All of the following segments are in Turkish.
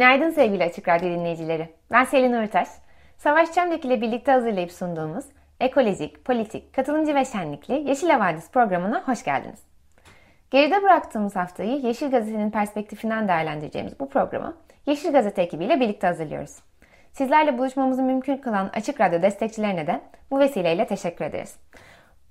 Günaydın sevgili Açık Radyo dinleyicileri. Ben Selin Uğurtaş. Savaş Çömlek ile birlikte hazırlayıp sunduğumuz ekolojik, politik, katılımcı ve şenlikli Yeşil Havadis programına hoş geldiniz. Geride bıraktığımız haftayı Yeşil Gazete'nin perspektifinden değerlendireceğimiz bu programı Yeşil Gazete ekibiyle birlikte hazırlıyoruz. Sizlerle buluşmamızı mümkün kılan Açık Radyo destekçilerine de bu vesileyle teşekkür ederiz.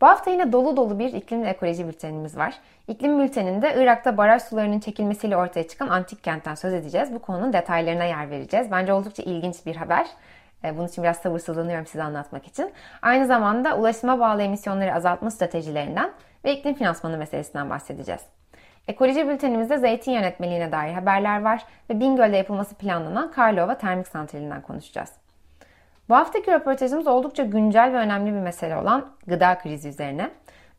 Bu hafta yine dolu dolu bir iklim ve ekoloji bültenimiz var. İklim bülteninde Irak'ta baraj sularının çekilmesiyle ortaya çıkan antik kentten söz edeceğiz. Bu konunun detaylarına yer vereceğiz. Bence oldukça ilginç bir haber. E, bunun için biraz sabırsızlanıyorum size anlatmak için. Aynı zamanda ulaşıma bağlı emisyonları azaltma stratejilerinden ve iklim finansmanı meselesinden bahsedeceğiz. Ekoloji bültenimizde zeytin yönetmeliğine dair haberler var ve Bingöl'de yapılması planlanan Karlova Termik Santrali'nden konuşacağız. Bu haftaki röportajımız oldukça güncel ve önemli bir mesele olan gıda krizi üzerine.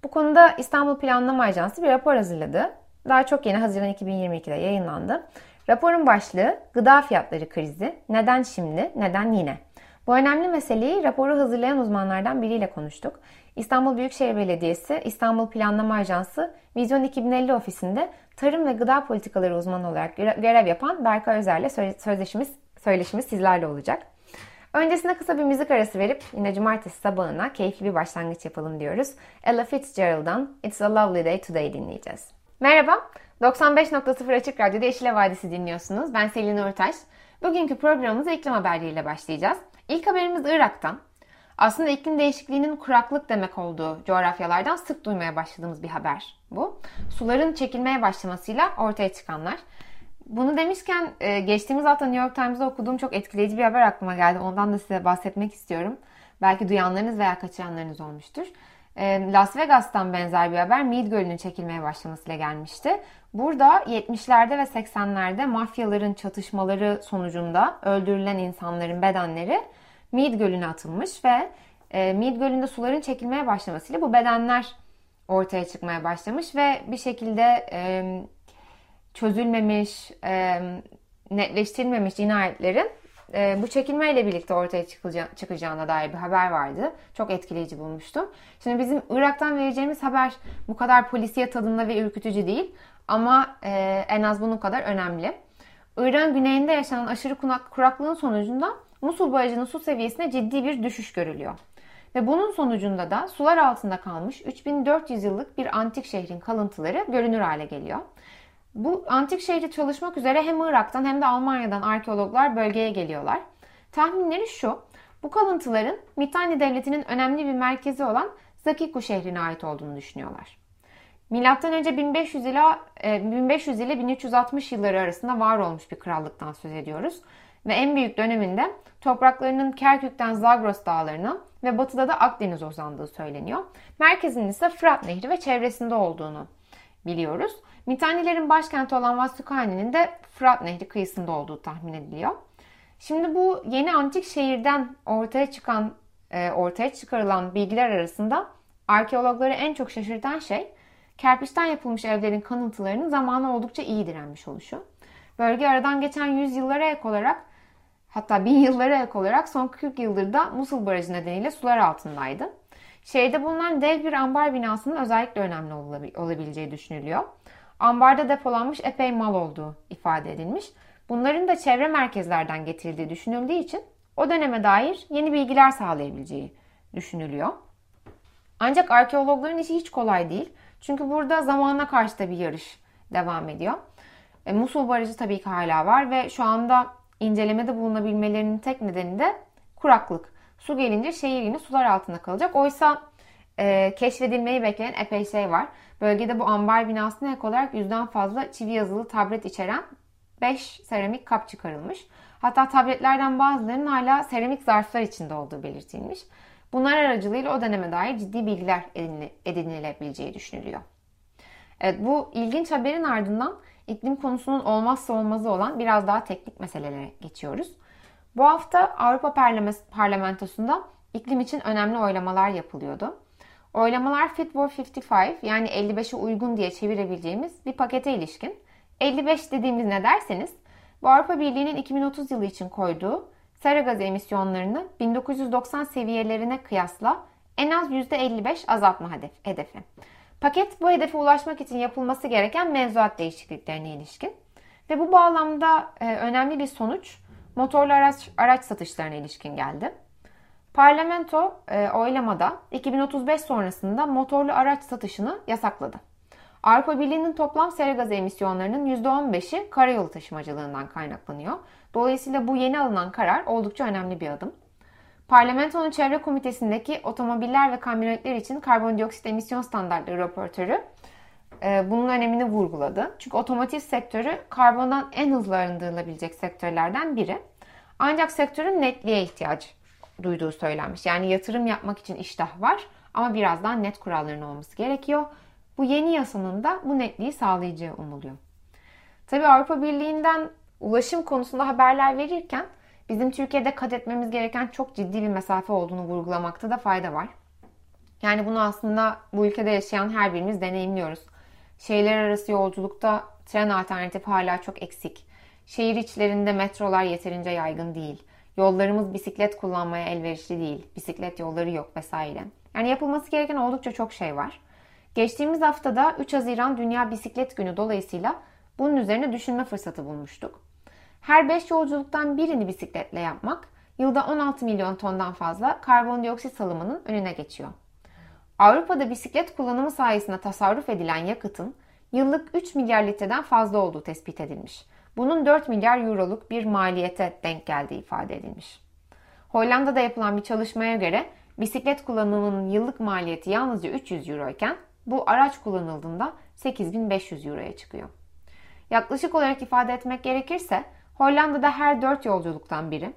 Bu konuda İstanbul Planlama Ajansı bir rapor hazırladı. Daha çok yeni Haziran 2022'de yayınlandı. Raporun başlığı Gıda Fiyatları Krizi. Neden şimdi, neden yine? Bu önemli meseleyi raporu hazırlayan uzmanlardan biriyle konuştuk. İstanbul Büyükşehir Belediyesi, İstanbul Planlama Ajansı, Vizyon 2050 ofisinde tarım ve gıda politikaları uzmanı olarak görev yapan Berkay Özer'le sözleşimiz, söyleşimiz sizlerle olacak. Öncesinde kısa bir müzik arası verip yine cumartesi sabahına keyifli bir başlangıç yapalım diyoruz. Ella Fitzgerald'dan It's a Lovely Day Today dinleyeceğiz. Merhaba, 95.0 Açık Radyo'da Yeşil Vadisi dinliyorsunuz. Ben Selin Ortaş. Bugünkü programımıza iklim haberleriyle başlayacağız. İlk haberimiz Irak'tan. Aslında iklim değişikliğinin kuraklık demek olduğu coğrafyalardan sık duymaya başladığımız bir haber bu. Suların çekilmeye başlamasıyla ortaya çıkanlar. Bunu demişken e, geçtiğimiz hafta New York Times'da okuduğum çok etkileyici bir haber aklıma geldi. Ondan da size bahsetmek istiyorum. Belki duyanlarınız veya kaçıranlarınız olmuştur. E, Las Vegas'tan benzer bir haber Mead Gölü'nün çekilmeye başlamasıyla gelmişti. Burada 70'lerde ve 80'lerde mafyaların çatışmaları sonucunda öldürülen insanların bedenleri Mead Gölü'ne atılmış ve e, Mead Gölü'nde suların çekilmeye başlamasıyla bu bedenler ortaya çıkmaya başlamış ve bir şekilde çözülmemiş, netleştirilmemiş cinayetlerin bu çekilmeyle birlikte ortaya çıkacağına dair bir haber vardı. Çok etkileyici bulmuştum. Şimdi bizim Irak'tan vereceğimiz haber bu kadar polisiye tadında ve ürkütücü değil. Ama en az bunun kadar önemli. Irak'ın güneyinde yaşanan aşırı kuraklığın sonucunda Musul Barajı'nın su seviyesine ciddi bir düşüş görülüyor. Ve bunun sonucunda da sular altında kalmış 3400 yıllık bir antik şehrin kalıntıları görünür hale geliyor. Bu antik şehri çalışmak üzere hem Irak'tan hem de Almanya'dan arkeologlar bölgeye geliyorlar. Tahminleri şu, bu kalıntıların Mitanni Devleti'nin önemli bir merkezi olan Zakiku şehrine ait olduğunu düşünüyorlar. Milattan önce 1500 ila 1500 ile 1360 yılları arasında var olmuş bir krallıktan söz ediyoruz ve en büyük döneminde topraklarının Kerkük'ten Zagros dağlarına ve batıda da Akdeniz uzandığı söyleniyor. Merkezinin ise Fırat Nehri ve çevresinde olduğunu biliyoruz. Mitanilerin başkenti olan Vasukani'nin de Fırat Nehri kıyısında olduğu tahmin ediliyor. Şimdi bu yeni antik şehirden ortaya çıkan, e, ortaya çıkarılan bilgiler arasında arkeologları en çok şaşırtan şey kerpiçten yapılmış evlerin kanıtlarının zamanı oldukça iyi direnmiş oluşu. Bölge aradan geçen yüzyıllara ek olarak hatta bin yıllara ek olarak son 40 yıldır da Musul Barajı nedeniyle sular altındaydı. Şehirde bulunan dev bir ambar binasının özellikle önemli olabileceği düşünülüyor. Ambarda depolanmış epey mal olduğu ifade edilmiş. Bunların da çevre merkezlerden getirildiği düşünüldüğü için o döneme dair yeni bilgiler sağlayabileceği düşünülüyor. Ancak arkeologların işi hiç kolay değil. Çünkü burada zamana karşı da bir yarış devam ediyor. E, Musul Barajı tabii ki hala var ve şu anda incelemede bulunabilmelerinin tek nedeni de kuraklık. Su gelince şehir yine sular altında kalacak. Oysa e, keşfedilmeyi bekleyen epey şey var. Bölgede bu ambar binasına ek olarak yüzden fazla çivi yazılı tablet içeren 5 seramik kap çıkarılmış. Hatta tabletlerden bazılarının hala seramik zarflar içinde olduğu belirtilmiş. Bunlar aracılığıyla o döneme dair ciddi bilgiler edinilebileceği düşünülüyor. Evet bu ilginç haberin ardından iklim konusunun olmazsa olmazı olan biraz daha teknik meselelere geçiyoruz. Bu hafta Avrupa Parlamentosu'nda iklim için önemli oylamalar yapılıyordu. Oylamalar Fit for 55 yani 55'e uygun diye çevirebileceğimiz bir pakete ilişkin. 55 dediğimiz ne derseniz bu Avrupa Birliği'nin 2030 yılı için koyduğu sera gazı emisyonlarını 1990 seviyelerine kıyasla en az %55 azaltma hedefi. Paket bu hedefe ulaşmak için yapılması gereken mevzuat değişikliklerine ilişkin. Ve bu bağlamda e, önemli bir sonuç motorlu araç, araç satışlarına ilişkin geldi. Parlamento e, oylamada 2035 sonrasında motorlu araç satışını yasakladı. Avrupa Birliği'nin toplam sera gazı emisyonlarının %15'i karayolu taşımacılığından kaynaklanıyor. Dolayısıyla bu yeni alınan karar oldukça önemli bir adım. Parlamentonun Çevre Komitesi'ndeki otomobiller ve kamyonetler için karbondioksit emisyon standartları raportörü bunun önemini vurguladı. Çünkü otomotiv sektörü karbondan en hızlı arındırılabilecek sektörlerden biri. Ancak sektörün netliğe ihtiyaç duyduğu söylenmiş. Yani yatırım yapmak için iştah var ama birazdan net kuralların olması gerekiyor. Bu yeni yasanın da bu netliği sağlayacağı umuluyor. Tabi Avrupa Birliği'nden ulaşım konusunda haberler verirken bizim Türkiye'de kat etmemiz gereken çok ciddi bir mesafe olduğunu vurgulamakta da fayda var. Yani bunu aslında bu ülkede yaşayan her birimiz deneyimliyoruz. Şehirler arası yolculukta tren alternatifi hala çok eksik. Şehir içlerinde metrolar yeterince yaygın değil. Yollarımız bisiklet kullanmaya elverişli değil. Bisiklet yolları yok vesaire. Yani yapılması gereken oldukça çok şey var. Geçtiğimiz haftada 3 Haziran Dünya Bisiklet Günü dolayısıyla bunun üzerine düşünme fırsatı bulmuştuk. Her 5 yolculuktan birini bisikletle yapmak yılda 16 milyon tondan fazla karbondioksit salımının önüne geçiyor. Avrupa'da bisiklet kullanımı sayesinde tasarruf edilen yakıtın yıllık 3 milyar litreden fazla olduğu tespit edilmiş. Bunun 4 milyar euroluk bir maliyete denk geldiği ifade edilmiş. Hollanda'da yapılan bir çalışmaya göre bisiklet kullanımının yıllık maliyeti yalnızca 300 euro iken bu araç kullanıldığında 8500 euroya çıkıyor. Yaklaşık olarak ifade etmek gerekirse Hollanda'da her 4 yolculuktan biri,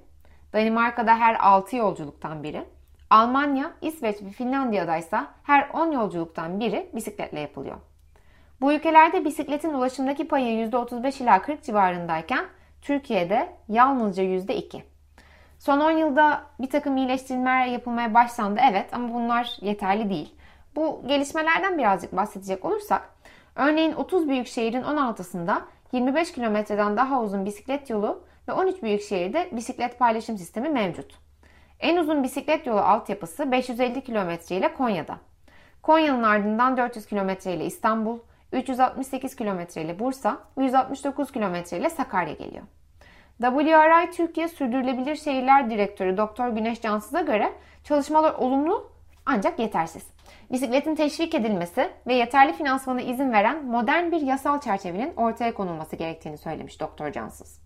Danimarka'da her 6 yolculuktan biri, Almanya, İsveç ve Finlandiya'da ise her 10 yolculuktan biri bisikletle yapılıyor. Bu ülkelerde bisikletin ulaşımdaki payı %35 ila 40 civarındayken Türkiye'de yalnızca %2. Son 10 yılda bir takım iyileştirmeler yapılmaya başlandı evet ama bunlar yeterli değil. Bu gelişmelerden birazcık bahsedecek olursak, örneğin 30 büyük şehrin 16'sında 25 kilometreden daha uzun bisiklet yolu ve 13 büyük şehirde bisiklet paylaşım sistemi mevcut. En uzun bisiklet yolu altyapısı 550 kilometre ile Konya'da. Konya'nın ardından 400 kilometre ile İstanbul, 368 kilometre ile Bursa, 169 kilometre ile Sakarya geliyor. WRI Türkiye Sürdürülebilir Şehirler Direktörü Doktor Güneş Cansız'a göre çalışmalar olumlu ancak yetersiz. Bisikletin teşvik edilmesi ve yeterli finansmana izin veren modern bir yasal çerçevenin ortaya konulması gerektiğini söylemiş Doktor Cansız.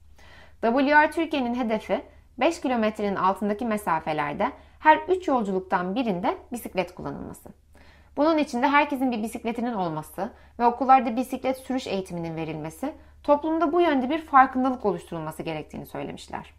WR Türkiye'nin hedefi 5 kilometrenin altındaki mesafelerde her 3 yolculuktan birinde bisiklet kullanılması. Bunun için de herkesin bir bisikletinin olması ve okullarda bisiklet sürüş eğitiminin verilmesi, toplumda bu yönde bir farkındalık oluşturulması gerektiğini söylemişler.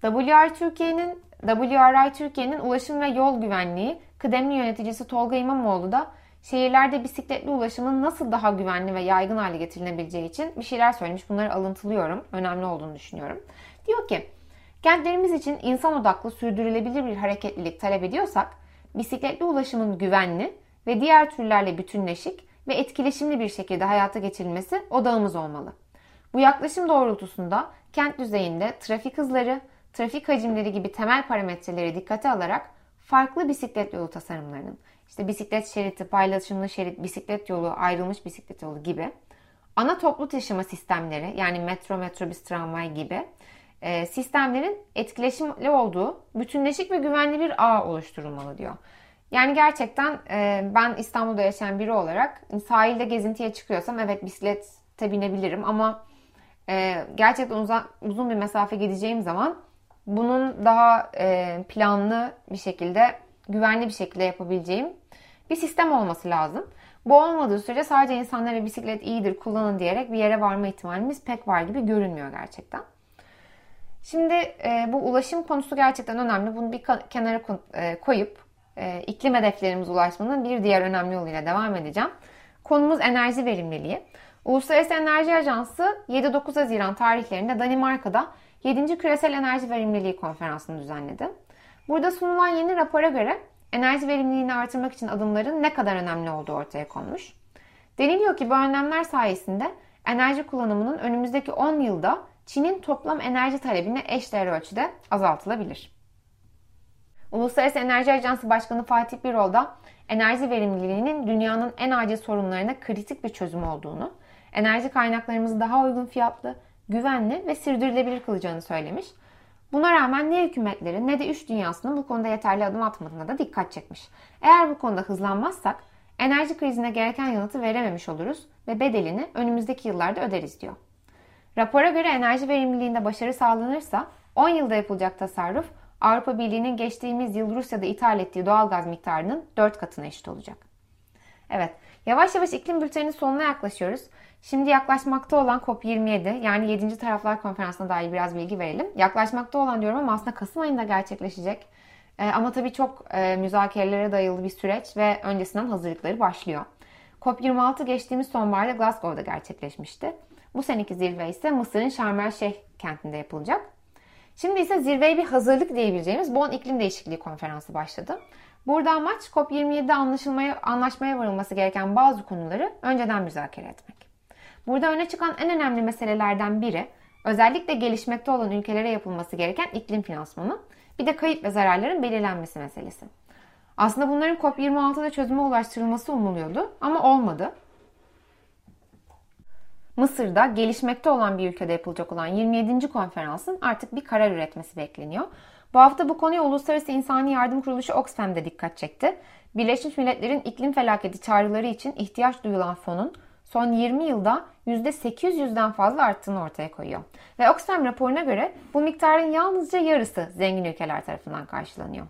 WR Türkiye'nin WRI Türkiye'nin Ulaşım ve Yol Güvenliği kıdemli yöneticisi Tolga İmamoğlu da şehirlerde bisikletli ulaşımın nasıl daha güvenli ve yaygın hale getirilebileceği için bir şeyler söylemiş. Bunları alıntılıyorum. Önemli olduğunu düşünüyorum. Diyor ki, kentlerimiz için insan odaklı sürdürülebilir bir hareketlilik talep ediyorsak, bisikletli ulaşımın güvenli ve diğer türlerle bütünleşik ve etkileşimli bir şekilde hayata geçirilmesi odağımız olmalı. Bu yaklaşım doğrultusunda kent düzeyinde trafik hızları, trafik hacimleri gibi temel parametreleri dikkate alarak farklı bisiklet yolu tasarımlarının, işte bisiklet şeridi, paylaşımlı şerit, bisiklet yolu, ayrılmış bisiklet yolu gibi ana toplu taşıma sistemleri yani metro, metrobüs, tramvay gibi e, sistemlerin etkileşimli olduğu bütünleşik ve güvenli bir ağ oluşturulmalı diyor. Yani gerçekten e, ben İstanbul'da yaşayan biri olarak sahilde gezintiye çıkıyorsam evet bisiklete binebilirim ama e, gerçekten uzun, uzun bir mesafe gideceğim zaman bunun daha planlı bir şekilde, güvenli bir şekilde yapabileceğim bir sistem olması lazım. Bu olmadığı sürece sadece insanlara bisiklet iyidir kullanın diyerek bir yere varma ihtimalimiz pek var gibi görünmüyor gerçekten. Şimdi e, bu ulaşım konusu gerçekten önemli. Bunu bir kenara e, koyup e, iklim hedeflerimize ulaşmanın bir diğer önemli yoluyla devam edeceğim. Konumuz enerji verimliliği. Uluslararası Enerji Ajansı 7-9 Haziran tarihlerinde Danimarka'da 7. Küresel Enerji Verimliliği Konferansı'nı düzenledi. Burada sunulan yeni rapora göre enerji verimliliğini artırmak için adımların ne kadar önemli olduğu ortaya konmuş. Deniliyor ki bu önlemler sayesinde enerji kullanımının önümüzdeki 10 yılda Çin'in toplam enerji talebine eşdeğer ölçüde azaltılabilir. Uluslararası Enerji Ajansı Başkanı Fatih Birol da enerji verimliliğinin dünyanın en acil sorunlarına kritik bir çözüm olduğunu, enerji kaynaklarımızı daha uygun fiyatlı, güvenli ve sürdürülebilir kılacağını söylemiş. Buna rağmen ne hükümetlerin ne de üç dünyasının bu konuda yeterli adım atmadığına da dikkat çekmiş. Eğer bu konuda hızlanmazsak enerji krizine gereken yanıtı verememiş oluruz ve bedelini önümüzdeki yıllarda öderiz diyor. Rapora göre enerji verimliliğinde başarı sağlanırsa 10 yılda yapılacak tasarruf Avrupa Birliği'nin geçtiğimiz yıl Rusya'da ithal ettiği doğal gaz miktarının 4 katına eşit olacak. Evet, yavaş yavaş iklim bülteninin sonuna yaklaşıyoruz. Şimdi yaklaşmakta olan COP27 yani 7. Taraflar Konferansı'na dair biraz bilgi verelim. Yaklaşmakta olan diyorum ama aslında Kasım ayında gerçekleşecek. Ee, ama tabii çok e, müzakerelere dayalı bir süreç ve öncesinden hazırlıkları başlıyor. COP26 geçtiğimiz sonbaharda Glasgow'da gerçekleşmişti. Bu seneki zirve ise Mısır'ın Şarm el Şeyh kentinde yapılacak. Şimdi ise zirveye bir hazırlık diyebileceğimiz Bonn İklim Değişikliği Konferansı başladı. Burada amaç COP27'de anlaşılmaya, anlaşmaya varılması gereken bazı konuları önceden müzakere etmek. Burada öne çıkan en önemli meselelerden biri özellikle gelişmekte olan ülkelere yapılması gereken iklim finansmanı, bir de kayıp ve zararların belirlenmesi meselesi. Aslında bunların COP26'da çözüme ulaştırılması umuluyordu ama olmadı. Mısır'da gelişmekte olan bir ülkede yapılacak olan 27. konferansın artık bir karar üretmesi bekleniyor. Bu hafta bu konuya Uluslararası İnsani Yardım Kuruluşu Oxfam de dikkat çekti. Birleşmiş Milletler'in iklim felaketi çağrıları için ihtiyaç duyulan fonun son 20 yılda %800'den fazla arttığını ortaya koyuyor. Ve Oxfam raporuna göre bu miktarın yalnızca yarısı zengin ülkeler tarafından karşılanıyor.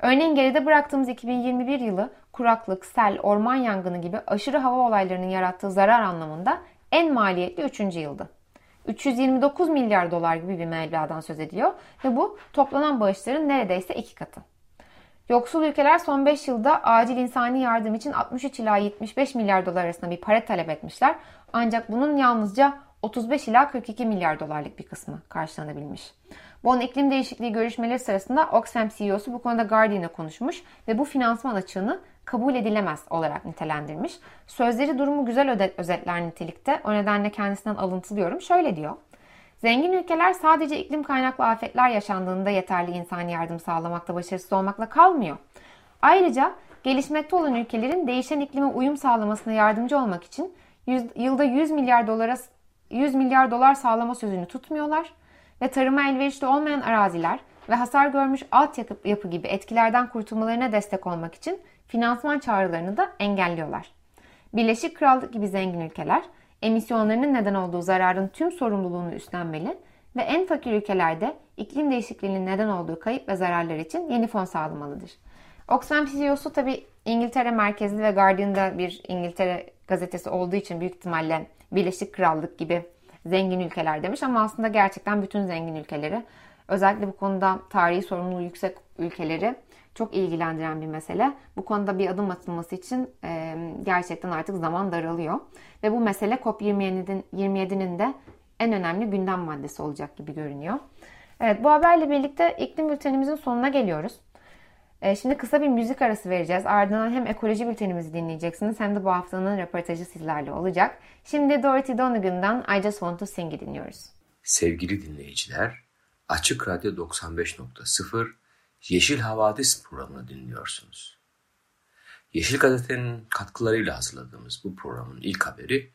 Örneğin geride bıraktığımız 2021 yılı kuraklık, sel, orman yangını gibi aşırı hava olaylarının yarattığı zarar anlamında en maliyetli 3. yıldı. 329 milyar dolar gibi bir meblağdan söz ediyor ve bu toplanan bağışların neredeyse iki katı. Yoksul ülkeler son 5 yılda acil insani yardım için 63 ila 75 milyar dolar arasında bir para talep etmişler. Ancak bunun yalnızca 35 ila 42 milyar dolarlık bir kısmı karşılanabilmiş. Bonn iklim değişikliği görüşmeleri sırasında Oxfam CEO'su bu konuda Guardian'a konuşmuş ve bu finansman açığını kabul edilemez olarak nitelendirmiş. Sözleri durumu güzel özetler nitelikte. O nedenle kendisinden alıntılıyorum. Şöyle diyor. Zengin ülkeler sadece iklim kaynaklı afetler yaşandığında yeterli insani yardım sağlamakta başarısız olmakla kalmıyor. Ayrıca gelişmekte olan ülkelerin değişen iklime uyum sağlamasına yardımcı olmak için yılda 100 milyar dolara 100 milyar dolar sağlama sözünü tutmuyorlar ve tarıma elverişli olmayan araziler ve hasar görmüş altyapı gibi etkilerden kurtulmalarına destek olmak için finansman çağrılarını da engelliyorlar. Birleşik Krallık gibi zengin ülkeler emisyonlarının neden olduğu zararın tüm sorumluluğunu üstlenmeli ve en fakir ülkelerde iklim değişikliğinin neden olduğu kayıp ve zararlar için yeni fon sağlamalıdır. Oxfam CEO'su tabi İngiltere merkezli ve Guardian'da bir İngiltere gazetesi olduğu için büyük ihtimalle Birleşik Krallık gibi zengin ülkeler demiş ama aslında gerçekten bütün zengin ülkeleri özellikle bu konuda tarihi sorumluluğu yüksek ülkeleri çok ilgilendiren bir mesele. Bu konuda bir adım atılması için e, gerçekten artık zaman daralıyor. Ve bu mesele COP27'nin 27'nin de en önemli gündem maddesi olacak gibi görünüyor. Evet bu haberle birlikte iklim bültenimizin sonuna geliyoruz. E, şimdi kısa bir müzik arası vereceğiz. Ardından hem ekoloji bültenimizi dinleyeceksiniz hem de bu haftanın röportajı sizlerle olacak. Şimdi Dorothy Donegan'dan I Just Want To Sing'i dinliyoruz. Sevgili dinleyiciler, Açık Radyo 95.0 Yeşil Havadis programını dinliyorsunuz. Yeşil Gazete'nin katkılarıyla hazırladığımız bu programın ilk haberi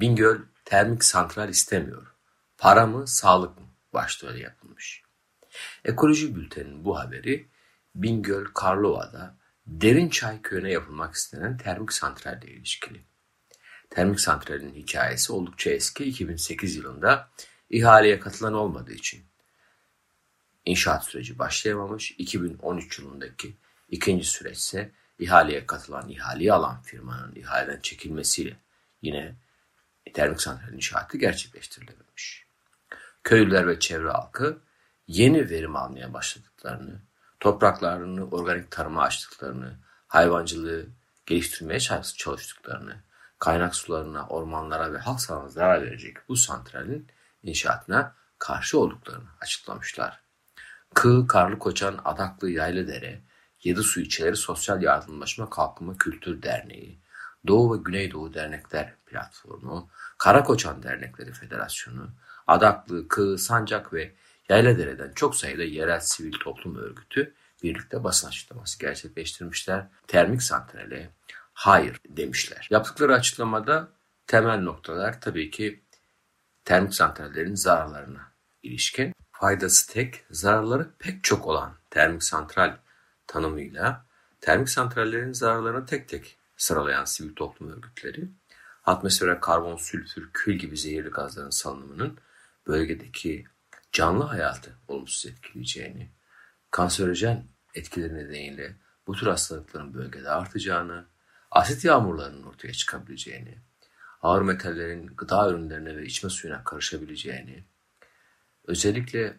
Bingöl termik santral istemiyor. Para mı, sağlık mı? başlığıyla yapılmış. Ekoloji Bülteni'nin bu haberi Bingöl Karlova'da Derinçay köyüne yapılmak istenen termik santralle ilişkili. Termik santralin hikayesi oldukça eski 2008 yılında ihaleye katılan olmadığı için İnşaat süreci başlayamamış. 2013 yılındaki ikinci süreçse ihaleye katılan, ihaleyi alan firmanın ihaleden çekilmesiyle yine termik santral inşaatı gerçekleştirilememiş. Köylüler ve çevre halkı yeni verim almaya başladıklarını, topraklarını organik tarıma açtıklarını, hayvancılığı geliştirmeye çalıştıklarını, kaynak sularına, ormanlara ve halk sağlığına zarar verecek bu santralin inşaatına karşı olduklarını açıklamışlar. Kığ, Karlı Koçan, Adaklı, Yaylıdere, Yedi Su İlçeleri Sosyal Yardımlaşma Kalkınma Kültür Derneği, Doğu ve Güneydoğu Dernekler Platformu, Karakoçan Dernekleri Federasyonu, Adaklı, Kığ, Sancak ve Yayladere'den çok sayıda yerel sivil toplum örgütü birlikte basın açıklaması gerçekleştirmişler. Termik santrale hayır demişler. Yaptıkları açıklamada temel noktalar tabii ki termik santrallerin zararlarına ilişkin. Faydası tek, zararları pek çok olan termik santral tanımıyla termik santrallerin zararlarını tek tek sıralayan sivil toplum örgütleri, atmosfere karbon, sülfür, kül gibi zehirli gazların salınımının bölgedeki canlı hayatı olumsuz etkileyeceğini, kanserojen etkileri nedeniyle bu tür hastalıkların bölgede artacağını, asit yağmurlarının ortaya çıkabileceğini, ağır metallerin gıda ürünlerine ve içme suyuna karışabileceğini, özellikle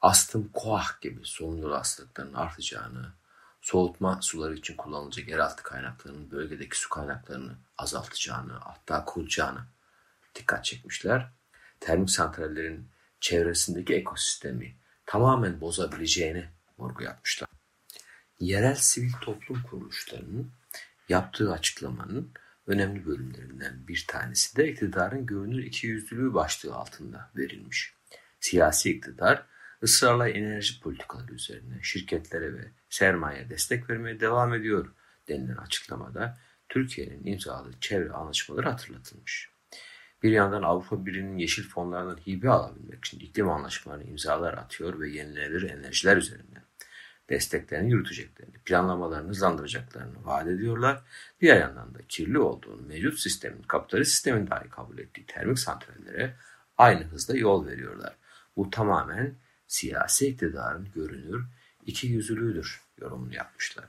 astım, koah gibi solunum hastalıklarının artacağını, soğutma suları için kullanılacak yeraltı kaynaklarının bölgedeki su kaynaklarını azaltacağını, hatta kuracağını dikkat çekmişler. Termik santrallerin çevresindeki ekosistemi tamamen bozabileceğini vurgu yapmışlar. Yerel sivil toplum kuruluşlarının yaptığı açıklamanın önemli bölümlerinden bir tanesi de iktidarın görünür ikiyüzlülüğü başlığı altında verilmiş. Siyasi iktidar ısrarla enerji politikaları üzerine şirketlere ve sermaye destek vermeye devam ediyor denilen açıklamada Türkiye'nin imzaladığı çevre anlaşmaları hatırlatılmış. Bir yandan Avrupa Birliği'nin yeşil fonlarından hibe alabilmek için iklim anlaşmalarına imzalar atıyor ve yenilenebilir enerjiler üzerinden desteklerini yürüteceklerini, planlamalarını hızlandıracaklarını vaat ediyorlar. Diğer yandan da kirli olduğunu mevcut sistemin, kapitalist sistemin dahi kabul ettiği termik santrallere aynı hızda yol veriyorlar. Bu tamamen siyasi iktidarın görünür iki yüzlülüğüdür yorumunu yapmışlar.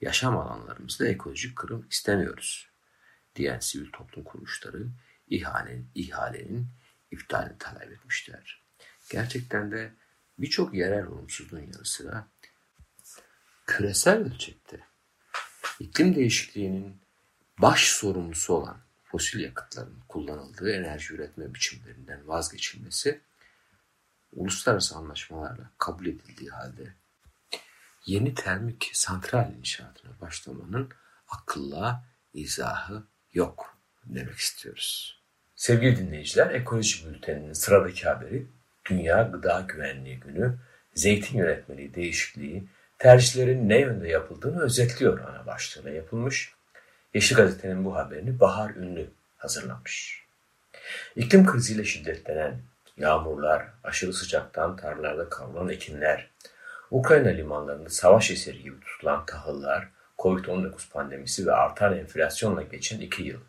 Yaşam alanlarımızda ekolojik kırım istemiyoruz diyen sivil toplum kuruluşları ihalenin, ihalenin iptalini talep etmişler. Gerçekten de birçok yerel olumsuzluğun yanı sıra küresel ölçekte iklim değişikliğinin baş sorumlusu olan fosil yakıtların kullanıldığı enerji üretme biçimlerinden vazgeçilmesi uluslararası anlaşmalarla kabul edildiği halde yeni termik santral inşaatına başlamanın akılla izahı yok demek istiyoruz. Sevgili dinleyiciler, Ekoloji Bülteni'nin sıradaki haberi Dünya Gıda Güvenliği Günü, zeytin yönetmeliği değişikliği, tercihlerin ne yönde yapıldığını özetliyor ana başlığıyla yapılmış. Yeşil Gazete'nin bu haberini Bahar Ünlü hazırlamış. İklim kriziyle şiddetlenen yağmurlar, aşırı sıcaktan tarlalarda kavrulan ekinler, Ukrayna limanlarında savaş eseri gibi tutulan tahıllar, Covid-19 pandemisi ve artan enflasyonla geçen iki yıl.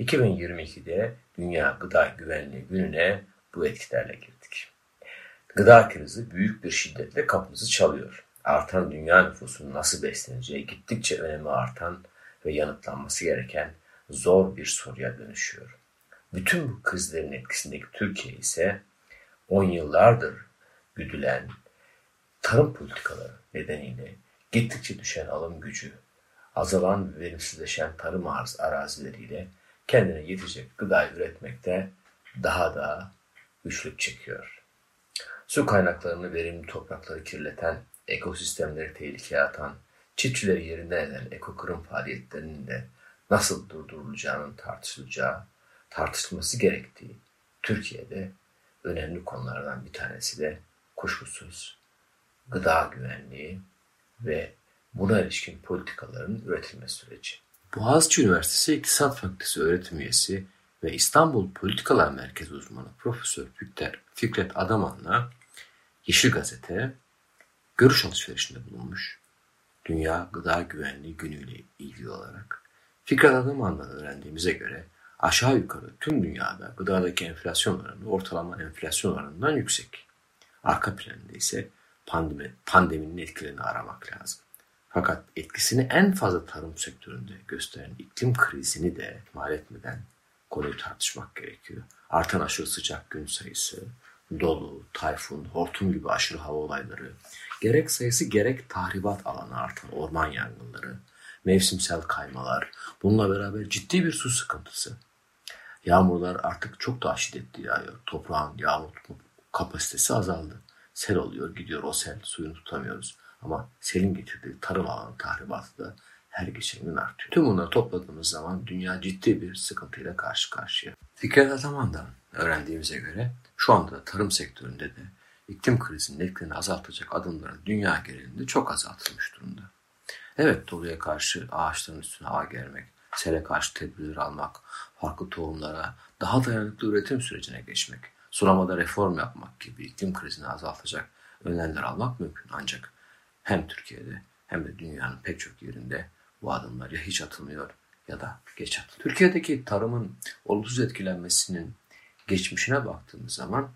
2022'de Dünya Gıda Güvenliği Günü'ne bu etkilerle girdik. Gıda krizi büyük bir şiddetle kapımızı çalıyor. Artan dünya nüfusunun nasıl besleneceği gittikçe önemi artan ve yanıtlanması gereken zor bir soruya dönüşüyor. Bütün bu krizlerin etkisindeki Türkiye ise 10 yıllardır güdülen tarım politikaları nedeniyle gittikçe düşen alım gücü, azalan ve verimsizleşen tarım arz arazileriyle kendine yetecek gıda üretmekte daha da güçlük çekiyor. Su kaynaklarını verimli toprakları kirleten, ekosistemleri tehlikeye atan, çiftçileri yerinden eden ekokırım faaliyetlerinin de nasıl durdurulacağının tartışılacağı, tartışılması gerektiği Türkiye'de önemli konulardan bir tanesi de kuşkusuz gıda güvenliği ve buna ilişkin politikaların üretilme süreci. Boğaziçi Üniversitesi İktisat Fakültesi öğretim üyesi ve İstanbul Politikalar Merkezi uzmanı Profesör Fikret, Fikret Adaman'la Yeşil Gazete görüş alışverişinde bulunmuş. Dünya Gıda Güvenliği Günü ile ilgili olarak Fikret Adaman'dan öğrendiğimize göre aşağı yukarı tüm dünyada gıdadaki enflasyon oranı ortalama enflasyon oranından yüksek. Arka planında ise pandemi, pandeminin etkilerini aramak lazım. Fakat etkisini en fazla tarım sektöründe gösteren iklim krizini de ihmal etmeden konuyu tartışmak gerekiyor. Artan aşırı sıcak gün sayısı, dolu, tayfun, hortum gibi aşırı hava olayları, gerek sayısı gerek tahribat alanı artan orman yangınları, mevsimsel kaymalar, bununla beraber ciddi bir su sıkıntısı. Yağmurlar artık çok daha şiddetli yağıyor. Toprağın yağmur kapasitesi azaldı. Sel oluyor, gidiyor o sel, suyunu tutamıyoruz. Ama selin getirdiği tarım alanı tahribatı da her geçen gün artıyor. Tüm bunları topladığımız zaman dünya ciddi bir sıkıntıyla karşı karşıya. Fikret Ataman'dan öğrendiğimize göre şu anda tarım sektöründe de iklim krizinin etkilerini azaltacak adımların dünya genelinde çok azaltılmış durumda. Evet doluya karşı ağaçların üstüne ağ germek, sele karşı tedbirler almak, farklı tohumlara daha dayanıklı üretim sürecine geçmek, sulamada reform yapmak gibi iklim krizini azaltacak önlemler almak mümkün. Ancak hem Türkiye'de hem de dünyanın pek çok yerinde bu adımlar ya hiç atılmıyor ya da geç atılıyor. Türkiye'deki tarımın olumsuz etkilenmesinin geçmişine baktığımız zaman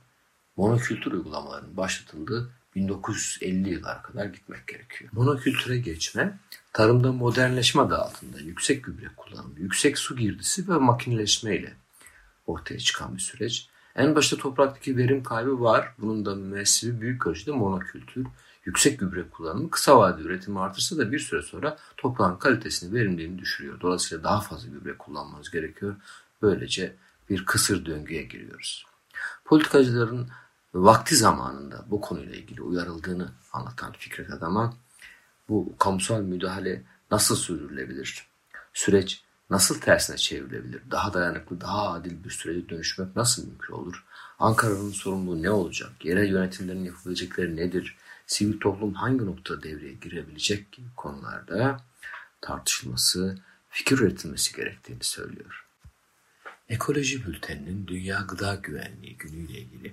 monokültür uygulamalarının başlatıldığı 1950 yıllara kadar gitmek gerekiyor. Monokültüre geçme, tarımda modernleşme adı altında yüksek gübre kullanımı, yüksek su girdisi ve makineleşme ile ortaya çıkan bir süreç. En başta topraktaki verim kaybı var. Bunun da müessibi büyük ölçüde monokültür yüksek gübre kullanımı kısa vadeli üretimi artırsa da bir süre sonra toprağın kalitesini, verimliliğini düşürüyor. Dolayısıyla daha fazla gübre kullanmanız gerekiyor. Böylece bir kısır döngüye giriyoruz. Politikacıların vakti zamanında bu konuyla ilgili uyarıldığını anlatan Fikret Adam'a bu kamusal müdahale nasıl sürdürülebilir? Süreç nasıl tersine çevrilebilir? Daha dayanıklı, daha adil bir sürece dönüşmek nasıl mümkün olur? Ankara'nın sorumluluğu ne olacak? Yerel yönetimlerin yapabilecekleri nedir? sivil toplum hangi noktada devreye girebilecek gibi konularda tartışılması, fikir üretilmesi gerektiğini söylüyor. Ekoloji Bülteni'nin Dünya Gıda Güvenliği günüyle ilgili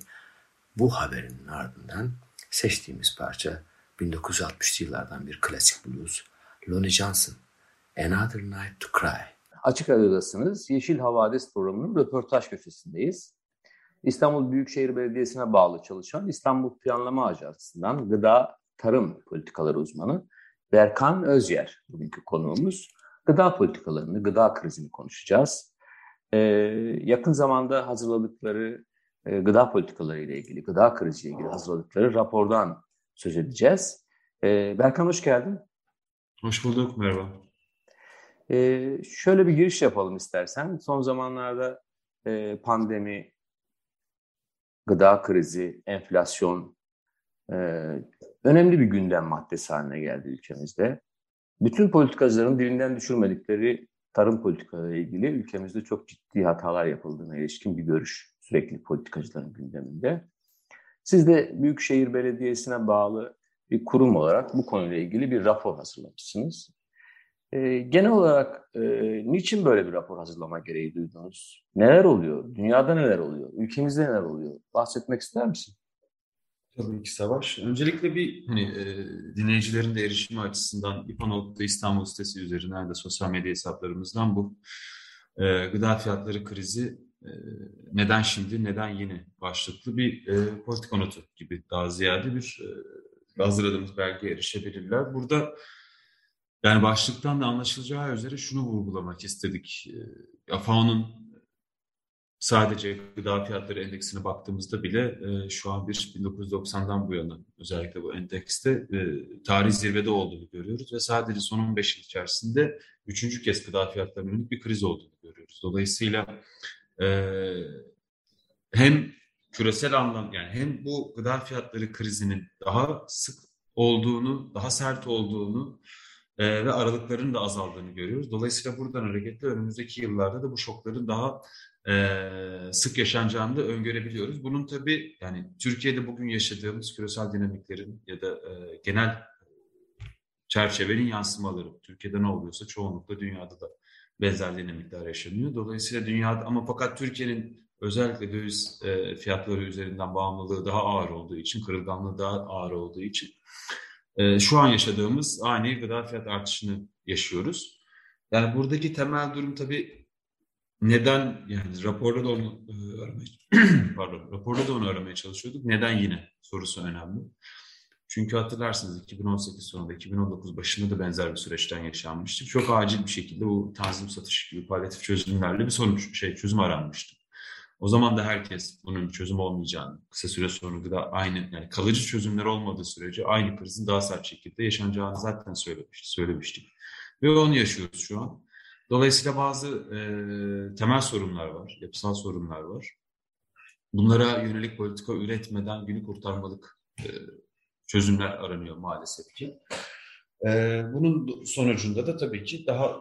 bu haberin ardından seçtiğimiz parça 1960'lı yıllardan bir klasik blues Lonnie Johnson, Another Night to Cry. Açık Radyo'dasınız. Yeşil Havadis programının röportaj köşesindeyiz. İstanbul Büyükşehir Belediyesi'ne bağlı çalışan İstanbul Planlama Ajansı'ndan gıda tarım politikaları uzmanı Berkan Özyer bugünkü konuğumuz. Gıda politikalarını, gıda krizini konuşacağız. Ee, yakın zamanda hazırladıkları e, gıda politikaları ile ilgili, gıda krizi ile ilgili hazırladıkları rapordan söz edeceğiz. Ee, Berkan hoş geldin. Hoş bulduk, merhaba. Ee, şöyle bir giriş yapalım istersen. Son zamanlarda e, pandemi, gıda krizi, enflasyon e, önemli bir gündem maddesi haline geldi ülkemizde. Bütün politikacıların dilinden düşürmedikleri tarım politikaları ilgili ülkemizde çok ciddi hatalar yapıldığına ilişkin bir görüş sürekli politikacıların gündeminde. Siz de Büyükşehir Belediyesi'ne bağlı bir kurum olarak bu konuyla ilgili bir rapor hazırlamışsınız. E, genel olarak e, niçin böyle bir rapor hazırlama gereği duydunuz? Neler oluyor? Dünyada neler oluyor? Ülkemizde neler oluyor? Bahsetmek ister misin? Tabii ki Savaş. Öncelikle bir hani, e, dinleyicilerin de erişimi açısından İPA.org İstanbul sitesi üzerinden de sosyal medya hesaplarımızdan bu e, gıda fiyatları krizi neden şimdi, neden yeni başlıklı bir e, politika notu gibi daha ziyade bir e, hazırladığımız belgeye erişebilirler. Burada yani başlıktan da anlaşılacağı üzere şunu vurgulamak istedik. Ee, FAO'nun sadece gıda fiyatları endeksine baktığımızda bile e, şu an bir 1990'dan bu yana özellikle bu endekste e, tarih zirvede olduğunu görüyoruz ve sadece son 15 yıl içerisinde üçüncü kez gıda fiyatlarının bir kriz olduğunu görüyoruz. Dolayısıyla e, hem küresel anlam yani hem bu gıda fiyatları krizinin daha sık olduğunu, daha sert olduğunu e, ve aralıkların da azaldığını görüyoruz. Dolayısıyla buradan hareketle önümüzdeki yıllarda da bu şokların daha e, sık yaşanacağını da öngörebiliyoruz. Bunun tabii yani Türkiye'de bugün yaşadığımız küresel dinamiklerin ya da e, genel çerçevenin yansımaları. Türkiye'de ne oluyorsa çoğunlukla dünyada da benzer dinamikler yaşanıyor. Dolayısıyla dünyada ama fakat Türkiye'nin özellikle döviz e, fiyatları üzerinden bağımlılığı daha ağır olduğu için, kırılganlığı daha ağır olduğu için e, şu an yaşadığımız ani gıda fiyat artışını yaşıyoruz. Yani buradaki temel durum tabii neden yani raporda da onu e, aramaya pardon raporda da onu aramaya çalışıyorduk. Neden yine sorusu önemli. Çünkü hatırlarsınız 2018 sonunda 2019 başında da benzer bir süreçten yaşanmıştı. Çok acil bir şekilde bu tanzim satış gibi palyatif çözümlerle bir sonuç şey çözüm aranmıştı. O zaman da herkes bunun çözüm olmayacağını, kısa süre sonra da aynı yani kalıcı çözümler olmadığı sürece aynı krizin daha sert şekilde yaşanacağını zaten söylemiştik. söylemiştik. Ve onu yaşıyoruz şu an. Dolayısıyla bazı e, temel sorunlar var, yapısal sorunlar var. Bunlara yönelik politika üretmeden günü kurtarmalık e, çözümler aranıyor maalesef ki. E, bunun sonucunda da tabii ki daha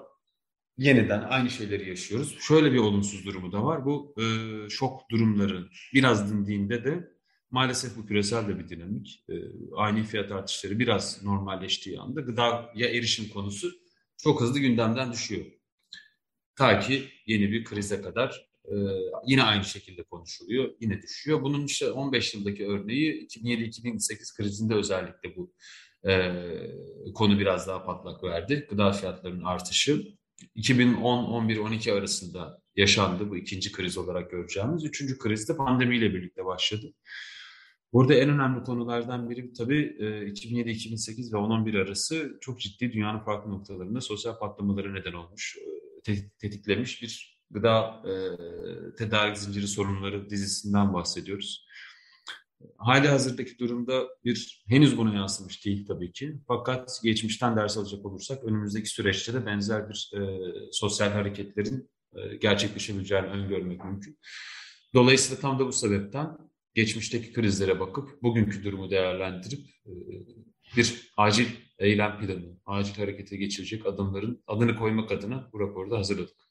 yeniden aynı şeyleri yaşıyoruz. Şöyle bir olumsuz durumu da var. Bu e, şok durumların biraz dindiğinde de maalesef bu küresel de bir dinamik. E, aynı fiyat artışları biraz normalleştiği anda gıdaya erişim konusu çok hızlı gündemden düşüyor. Ta ki yeni bir krize kadar e, yine aynı şekilde konuşuluyor, yine düşüyor. Bunun işte 15 yıldaki örneği 2007-2008 krizinde özellikle bu e, konu biraz daha patlak verdi. Gıda fiyatlarının artışı 2010, 11, 12 arasında yaşandı bu ikinci kriz olarak göreceğimiz. Üçüncü kriz de pandemiyle birlikte başladı. Burada en önemli konulardan biri tabii 2007-2008 ve 10-11 arası çok ciddi dünyanın farklı noktalarında sosyal patlamaları neden olmuş, tetiklemiş bir gıda tedarik zinciri sorunları dizisinden bahsediyoruz. Hali hazırdaki durumda bir henüz buna yansımış değil tabii ki. Fakat geçmişten ders alacak olursak önümüzdeki süreçte de benzer bir e, sosyal hareketlerin e, gerçekleşebileceğini öngörmek mümkün. Dolayısıyla tam da bu sebepten geçmişteki krizlere bakıp bugünkü durumu değerlendirip e, bir acil eylem planı, acil harekete geçirecek adımların adını koymak adına bu raporda hazırladık.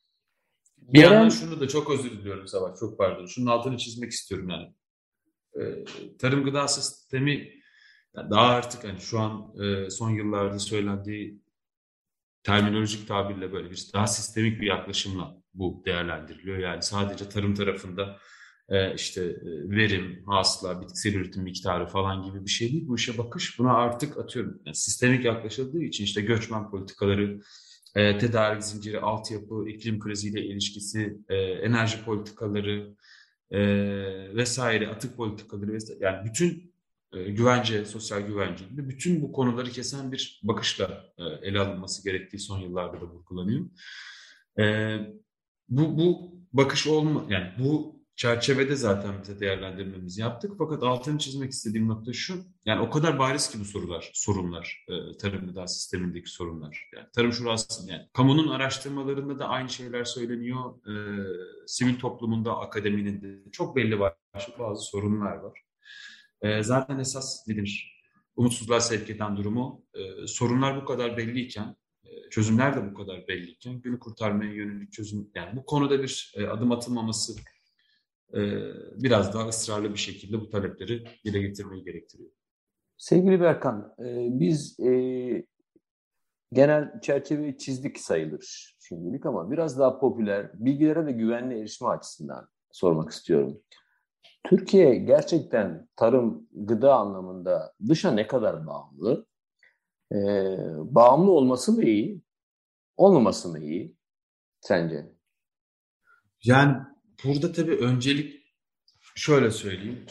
Bir Gelen... yandan şunu da çok özür diliyorum Savaş, çok pardon. Şunun altını çizmek istiyorum yani. Ee, tarım gıda sistemi daha artık hani şu an e, son yıllarda söylendiği terminolojik tabirle böyle bir daha sistemik bir yaklaşımla bu değerlendiriliyor. Yani sadece tarım tarafında e, işte e, verim, hasıla, bitkisel üretim miktarı falan gibi bir şey değil. Bu işe bakış buna artık atıyorum yani sistemik yaklaşıldığı için işte göçmen politikaları, tedarik zinciri, altyapı, iklim kriziyle ilişkisi, enerji politikaları, e, vesaire atık politikaları vesaire yani bütün e, güvence, sosyal güvence gibi bütün bu konuları kesen bir bakışla e, ele alınması gerektiği son yıllarda da vurgulanıyor. E, bu, bu bakış olma yani bu çerçevede zaten bize değerlendirmemizi yaptık. Fakat altını çizmek istediğim nokta şu. Yani o kadar bariz ki bu sorular, sorunlar, e, tarım gıda sistemindeki sorunlar. Yani tarım şurası, yani kamunun araştırmalarında da aynı şeyler söyleniyor. E, sivil toplumunda, akademinin de çok belli başlı bazı sorunlar var. E, zaten esas nedir? Umutsuzluğa sevk eden durumu, e, sorunlar bu kadar belliyken, e, çözümler de bu kadar belliyken günü kurtarmaya yönelik çözüm, yani bu konuda bir e, adım atılmaması biraz daha ısrarlı bir şekilde bu talepleri dile getirmeyi gerektiriyor. Sevgili Berkan, e, biz e, genel çerçeveyi çizdik sayılır şimdilik ama biraz daha popüler, bilgilere de güvenli erişme açısından sormak istiyorum. Türkiye gerçekten tarım, gıda anlamında dışa ne kadar bağımlı? Ee, bağımlı olması mı iyi, olmaması mı iyi sence? Yani Burada tabii öncelik şöyle söyleyeyim.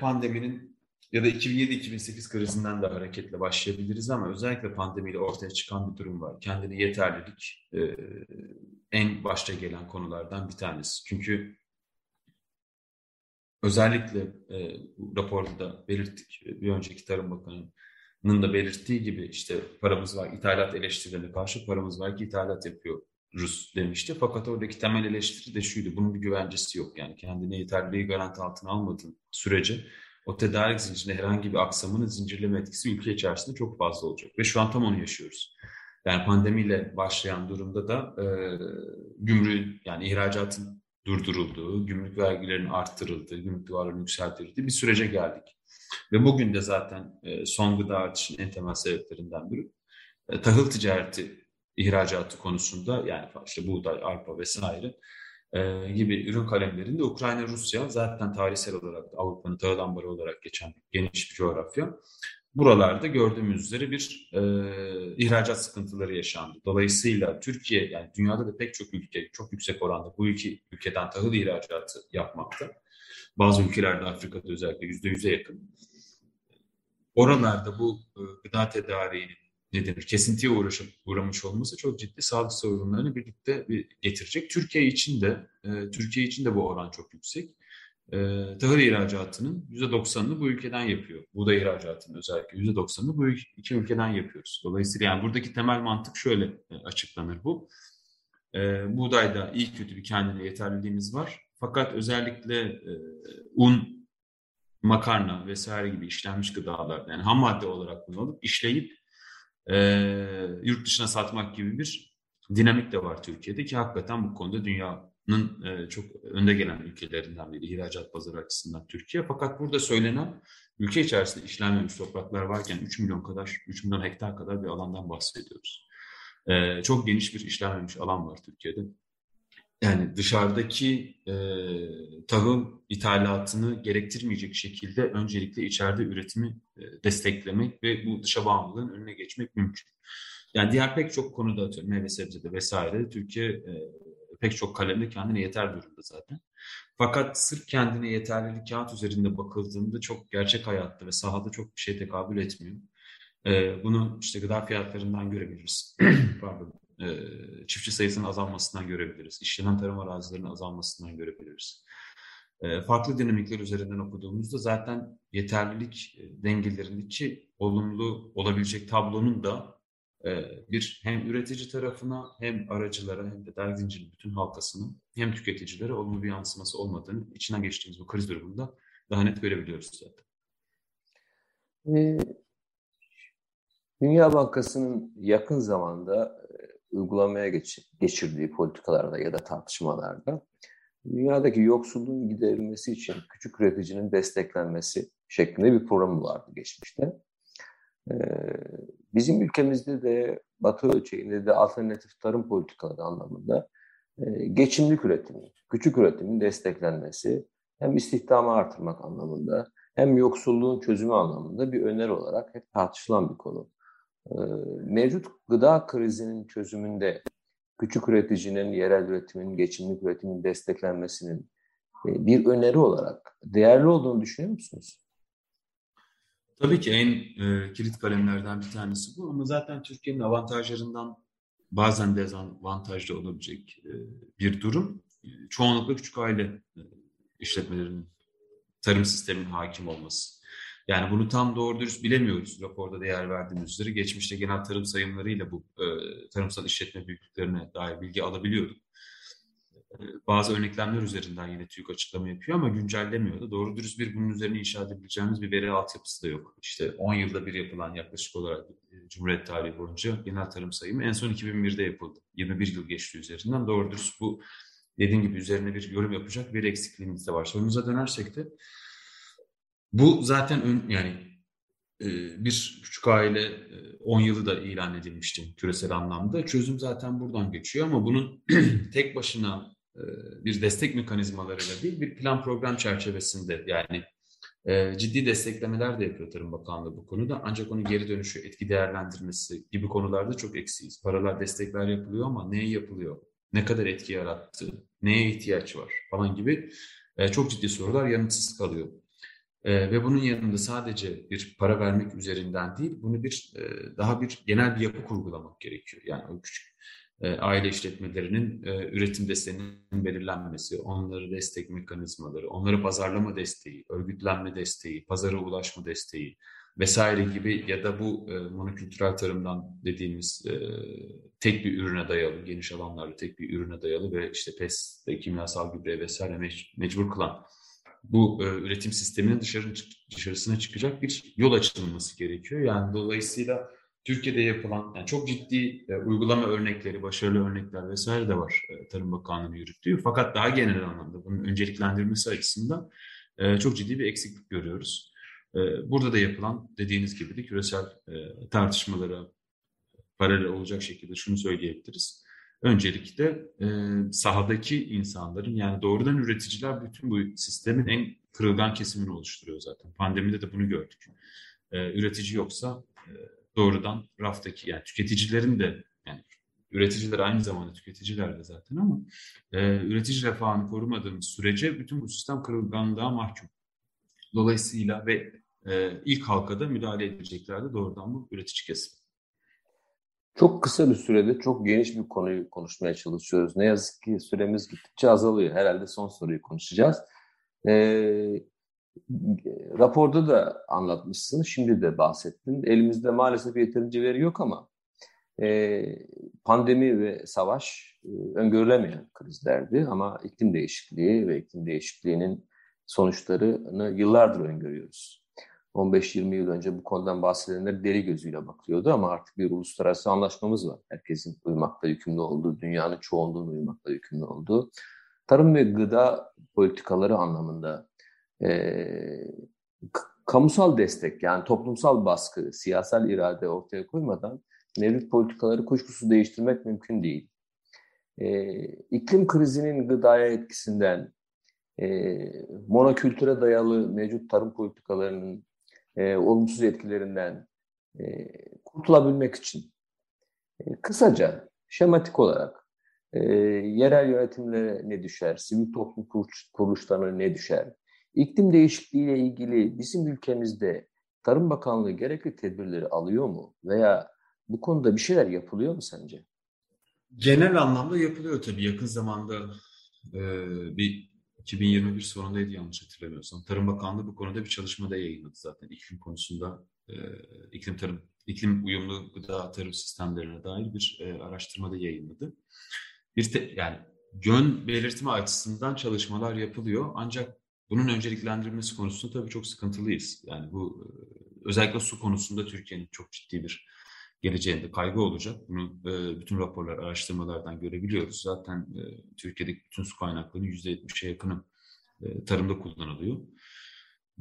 Pandeminin ya da 2007-2008 krizinden de hareketle başlayabiliriz ama özellikle pandemiyle ortaya çıkan bir durum var. Kendini yeterlilik en başta gelen konulardan bir tanesi. Çünkü özellikle bu raporda da belirttik. Bir önceki Tarım Bakanı'nın da belirttiği gibi işte paramız var, ithalat eleştirilerine karşı paramız var ki ithalat yapıyor Rus demişti. Fakat oradaki temel eleştiri de şuydu. Bunun bir güvencesi yok. Yani kendine yeterliği garanti altına almadığın sürece o tedarik zincirinde herhangi bir aksamının zincirleme etkisi ülke içerisinde çok fazla olacak. Ve şu an tam onu yaşıyoruz. Yani pandemiyle başlayan durumda da e, gümrüğün yani ihracatın durdurulduğu, gümrük vergilerinin arttırıldığı, gümrük duvarlarının yükseltildiği bir sürece geldik. Ve bugün de zaten e, son gıda artışının en temel sebeplerinden biri e, tahıl ticareti ihracatı konusunda yani işte buğday, arpa vesaire e, gibi ürün kalemlerinde Ukrayna, Rusya zaten tarihsel olarak Avrupa'nın tahıl ambarı olarak geçen geniş bir coğrafya. Buralarda gördüğümüz üzere bir e, ihracat sıkıntıları yaşandı. Dolayısıyla Türkiye yani dünyada da pek çok ülke çok yüksek oranda bu iki ülkeden tahıl ihracatı yapmakta. Bazı ülkelerde Afrika'da özellikle yüzde yüze yakın. Oralarda bu e, gıda tedariğinin ne denir kesintiye uğraşıp uğramış olması çok ciddi sağlık sorunlarını birlikte getirecek. Türkiye için de e, Türkiye için de bu oran çok yüksek. e, tahıl ihracatının %90'ını bu ülkeden yapıyor. Buğday ihracatının özellikle %90'ını bu iki ülkeden yapıyoruz. Dolayısıyla yani buradaki temel mantık şöyle e, açıklanır bu. E, buğdayda iyi kötü bir kendine yeterliliğimiz var. Fakat özellikle e, un, makarna vesaire gibi işlenmiş gıdalar yani ham madde olarak bunu alıp işleyip e, yurt dışına satmak gibi bir dinamik de var Türkiye'de ki hakikaten bu konuda dünyanın e, çok önde gelen ülkelerinden biri ihracat pazarı açısından Türkiye. Fakat burada söylenen ülke içerisinde işlenmemiş topraklar varken 3 milyon kadar, 3 milyon hektar kadar bir alandan bahsediyoruz. E, çok geniş bir işlenmemiş alan var Türkiye'de. Yani dışarıdaki e, tahıl ithalatını gerektirmeyecek şekilde öncelikle içeride üretimi e, desteklemek ve bu dışa bağımlılığın önüne geçmek mümkün. Yani diğer pek çok konuda atıyorum meyve sebzede vesaire Türkiye e, pek çok kalemde kendine yeter durumda zaten. Fakat sırf kendine yeterlilik kağıt üzerinde bakıldığında çok gerçek hayatta ve sahada çok bir şey tekabül etmiyor. E, bunu işte gıda fiyatlarından görebiliriz. Pardon. E, çiftçi sayısının azalmasından görebiliriz. İşlenen tarım arazilerinin azalmasından görebiliriz. E, farklı dinamikler üzerinden okuduğumuzda zaten yeterlilik e, dengelerindeki olumlu olabilecek tablonun da bir hem üretici tarafına hem aracılara hem de dergi zincirinin bütün halkasının hem tüketicilere olumlu bir yansıması olmadığını içinden geçtiğimiz bu kriz durumunda daha net görebiliyoruz zaten. Ee, Dünya Bankası'nın yakın zamanda uygulamaya geç, geçirdiği politikalarda ya da tartışmalarda dünyadaki yoksulluğun giderilmesi için küçük üreticinin desteklenmesi şeklinde bir programı vardı geçmişte. Ee, bizim ülkemizde de Batı ölçeğinde de alternatif tarım politikaları anlamında e, geçimlik üretimi, küçük üretimin desteklenmesi hem istihdamı artırmak anlamında hem yoksulluğun çözümü anlamında bir öneri olarak hep tartışılan bir konu. Ee, mevcut gıda krizinin çözümünde küçük üreticinin, yerel üretimin, geçimlik üretimin desteklenmesinin e, bir öneri olarak değerli olduğunu düşünüyor musunuz? Tabii ki en e, kilit kalemlerden bir tanesi bu ama zaten Türkiye'nin avantajlarından bazen dezavantajlı olabilecek e, bir durum. Çoğunlukla küçük aile e, işletmelerinin tarım sisteminin hakim olması. Yani bunu tam doğru dürüst bilemiyoruz. Raporda değer verdiğimiz üzere geçmişte genel tarım sayımlarıyla bu e, tarımsal işletme büyüklüklerine dair bilgi alabiliyorduk. E, bazı örneklemler üzerinden yine TÜİK açıklama yapıyor ama güncellemiyor da doğru dürüst bir bunun üzerine inşa edebileceğimiz bir veri altyapısı da yok. İşte 10 yılda bir yapılan yaklaşık olarak e, Cumhuriyet tarihi boyunca genel tarım sayımı en son 2001'de yapıldı. 21 yıl geçti üzerinden. Doğru dürüst bu dediğim gibi üzerine bir yorum yapacak bir eksikliğimiz de var. Sorumuza dönersek de bu zaten ön, yani e, bir küçük aile 10 yılı da ilan edilmişti küresel anlamda. Çözüm zaten buradan geçiyor ama bunun tek başına e, bir destek mekanizmalarıyla değil bir plan program çerçevesinde yani e, ciddi desteklemeler de yapıyor Tarım Bakanlığı bu konuda. Ancak onun geri dönüşü, etki değerlendirmesi gibi konularda çok eksiyiz. Paralar, destekler yapılıyor ama neye yapılıyor? Ne kadar etki yarattı? Neye ihtiyaç var? Falan gibi e, çok ciddi sorular yanıtsız kalıyor. Ve bunun yanında sadece bir para vermek üzerinden değil, bunu bir daha bir genel bir yapı kurgulamak gerekiyor. Yani o küçük e, aile işletmelerinin e, üretim desteğinin belirlenmesi, onları destek mekanizmaları, onları pazarlama desteği, örgütlenme desteği, pazara ulaşma desteği vesaire gibi ya da bu e, monokültürel tarımdan dediğimiz e, tek bir ürüne dayalı, geniş alanlarda tek bir ürüne dayalı ve işte pes ve kimyasal gübre vesaire mec- mecbur kılan bu e, üretim sisteminin dışarı, dışarısına çıkacak bir yol açılması gerekiyor. Yani dolayısıyla Türkiye'de yapılan yani çok ciddi e, uygulama örnekleri, başarılı örnekler vesaire de var e, Tarım Bakanlığı'nın yürüttüğü. Fakat daha genel anlamda bunun önceliklendirmesi açısından e, çok ciddi bir eksiklik görüyoruz. E, burada da yapılan dediğiniz gibi de küresel e, tartışmalara paralel olacak şekilde şunu söyleyebiliriz. Öncelikle e, sahadaki insanların yani doğrudan üreticiler bütün bu sistemin en kırılgan kesimini oluşturuyor zaten. Pandemide de bunu gördük. E, üretici yoksa e, doğrudan raftaki yani tüketicilerin de yani üreticiler aynı zamanda tüketiciler de zaten ama e, üretici refahını korumadığımız sürece bütün bu sistem kırılganlığa mahkum. Dolayısıyla ve e, ilk halkada müdahale edilecekler de doğrudan bu üretici kesim. Çok kısa bir sürede çok geniş bir konuyu konuşmaya çalışıyoruz. Ne yazık ki süremiz gittikçe azalıyor. Herhalde son soruyu konuşacağız. E, raporda da anlatmışsın, şimdi de bahsettin. Elimizde maalesef yeterince veri yok ama e, pandemi ve savaş e, öngörülemeyen krizlerdi ama iklim değişikliği ve iklim değişikliğinin sonuçlarını yıllardır öngörüyoruz. 15-20 yıl önce bu konudan bahsedenler deri gözüyle bakıyordu ama artık bir uluslararası anlaşmamız var. Herkesin uymakla yükümlü olduğu, dünyanın çoğunluğunun uymakla yükümlü olduğu. Tarım ve gıda politikaları anlamında e, kamusal destek yani toplumsal baskı, siyasal irade ortaya koymadan mevcut politikaları kuşkusuz değiştirmek mümkün değil. E, iklim krizinin gıdaya etkisinden, e, monokültüre dayalı mevcut tarım politikalarının e, olumsuz etkilerinden e, kurtulabilmek için e, kısaca, şematik olarak e, yerel yönetimlere ne düşer, sivil toplum kuruluşlarına ne düşer, iklim değişikliği ile ilgili bizim ülkemizde Tarım Bakanlığı gerekli tedbirleri alıyor mu veya bu konuda bir şeyler yapılıyor mu sence? Genel anlamda yapılıyor tabii. Yakın zamanda e, bir 2021 sonundaydı yanlış hatırlamıyorsam. Tarım Bakanlığı bu konuda bir çalışma da yayınladı zaten iklim konusunda. E, iklim tarım, iklim uyumlu gıda tarım sistemlerine dair bir e, araştırma da yayınladı. Bir te, yani yön belirtme açısından çalışmalar yapılıyor. Ancak bunun önceliklendirilmesi konusunda tabii çok sıkıntılıyız. Yani bu e, özellikle su konusunda Türkiye'nin çok ciddi bir geleceğinde kaygı olacak. Bunu e, bütün raporlar, araştırmalardan görebiliyoruz. Zaten e, Türkiye'deki bütün su kaynaklarının %70'e yakını e, tarımda kullanılıyor.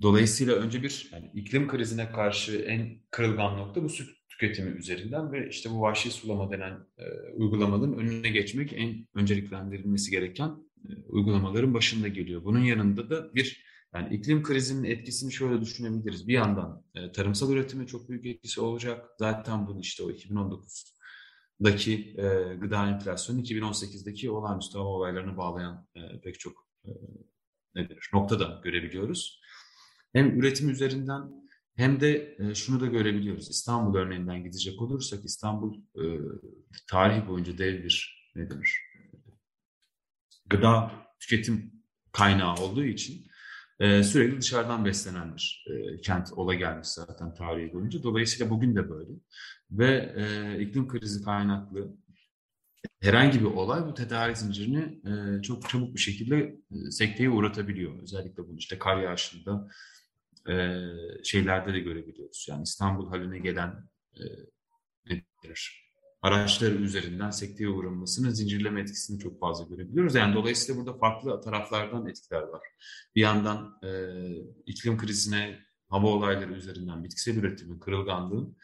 Dolayısıyla önce bir yani iklim krizine karşı en kırılgan nokta bu su tüketimi üzerinden ve işte bu vahşi sulama denen e, uygulamaların önüne geçmek en önceliklendirilmesi gereken e, uygulamaların başında geliyor. Bunun yanında da bir yani iklim krizinin etkisini şöyle düşünebiliriz. Bir yandan e, tarımsal üretime çok büyük etkisi olacak. Zaten bunu işte o 2019'daki e, gıda enflasyonu 2018'deki olağanüstü hava olaylarını bağlayan e, pek çok e, nedir, noktada görebiliyoruz. Hem üretim üzerinden hem de e, şunu da görebiliyoruz. İstanbul örneğinden gidecek olursak İstanbul e, tarihi boyunca dev bir ne denir, gıda tüketim kaynağı olduğu için e, sürekli dışarıdan beslenen bir e, kent ola gelmiş zaten tarihi boyunca. Dolayısıyla bugün de böyle. Ve e, iklim krizi kaynaklı herhangi bir olay bu tedarik zincirini e, çok çabuk bir şekilde e, sekteye uğratabiliyor. Özellikle bunu işte kar yağışında e, şeylerde de görebiliyoruz. Yani İstanbul haline gelen e, nedir? Araçları üzerinden sekteye uğramasının zincirleme etkisini çok fazla görebiliyoruz. Yani dolayısıyla burada farklı taraflardan etkiler var. Bir yandan e, iklim krizine hava olayları üzerinden bitkisel üretimin, kırılganlığın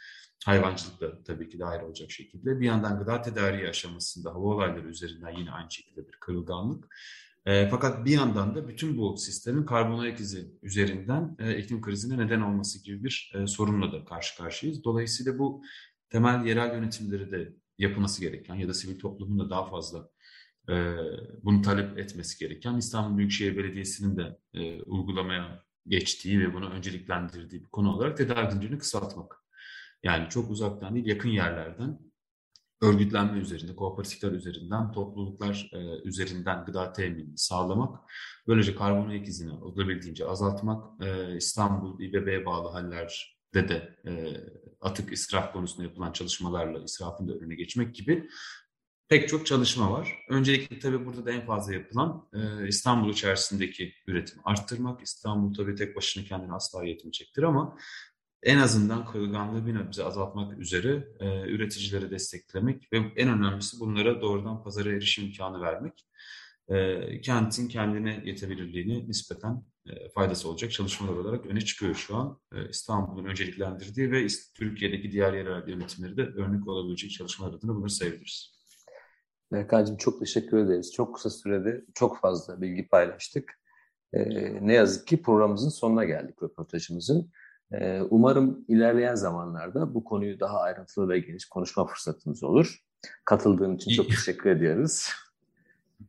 hayvancılık da tabii ki dahil olacak şekilde. Bir yandan gıda tedariği aşamasında hava olayları üzerinden yine aynı şekilde bir kırılganlık. E, fakat bir yandan da bütün bu sistemin karbon ayak izi üzerinden e, iklim krizine neden olması gibi bir e, sorunla da karşı karşıyayız. Dolayısıyla bu temel yerel yönetimleri de yapılması gereken ya da sivil toplumun da daha fazla e, bunu talep etmesi gereken İstanbul Büyükşehir Belediyesi'nin de e, uygulamaya geçtiği ve bunu önceliklendirdiği bir konu olarak tedarik zincirini kısaltmak. Yani çok uzaktan değil yakın yerlerden örgütlenme üzerinde, kooperatifler üzerinden, topluluklar e, üzerinden gıda teminini sağlamak, böylece karbon ayak izini olabildiğince azaltmak, e, İstanbul İBB'ye bağlı haller de de e, atık israf konusunda yapılan çalışmalarla israfın da önüne geçmek gibi pek çok çalışma var. Öncelikle tabii burada da en fazla yapılan e, İstanbul içerisindeki üretimi arttırmak. İstanbul tabii tek başına kendini asla yetmeyecektir ama en azından kırılganlığı bir nebze azaltmak üzere e, üreticileri desteklemek ve en önemlisi bunlara doğrudan pazara erişim imkanı vermek. E, kentin kendine yetebilirliğini nispeten faydası olacak çalışmalar olarak öne çıkıyor şu an. E, İstanbul'un önceliklendirdiği ve Türkiye'deki diğer yerel yönetimleri de örnek olabilecek çalışmalar adına bunları sayabiliriz. Berkan'cığım çok teşekkür ederiz. Çok kısa sürede çok fazla bilgi paylaştık. Ee, ne yazık ki programımızın sonuna geldik röportajımızın. Ee, umarım ilerleyen zamanlarda bu konuyu daha ayrıntılı ve geniş konuşma fırsatımız olur. Katıldığın için çok teşekkür ediyoruz.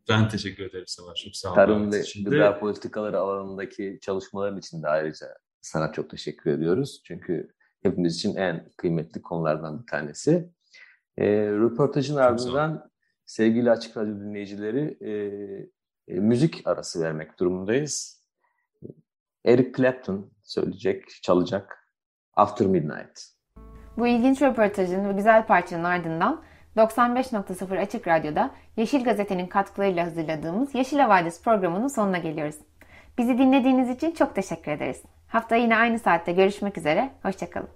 Ben teşekkür ederim Savaş. Çok sağ olun. Tarım ve gıda politikaları alanındaki çalışmaların için de ayrıca sana çok teşekkür ediyoruz. Çünkü hepimiz için en kıymetli konulardan bir tanesi. E, röportajın çok ardından sevgili Açık Radyo dinleyicileri e, e, müzik arası vermek durumundayız. Eric Clapton söyleyecek, çalacak After Midnight. Bu ilginç röportajın ve güzel parçanın ardından 95.0 Açık Radyo'da Yeşil Gazete'nin katkılarıyla hazırladığımız Yeşil Havadis programının sonuna geliyoruz. Bizi dinlediğiniz için çok teşekkür ederiz. Hafta yine aynı saatte görüşmek üzere. Hoşçakalın.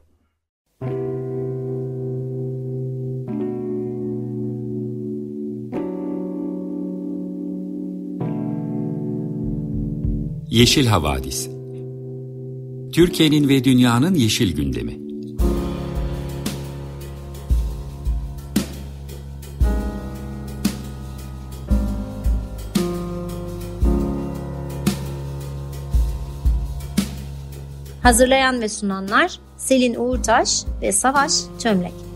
Yeşil Havadis Türkiye'nin ve dünyanın yeşil gündemi. Hazırlayan ve sunanlar Selin Uğurtaş ve Savaş Çömlek.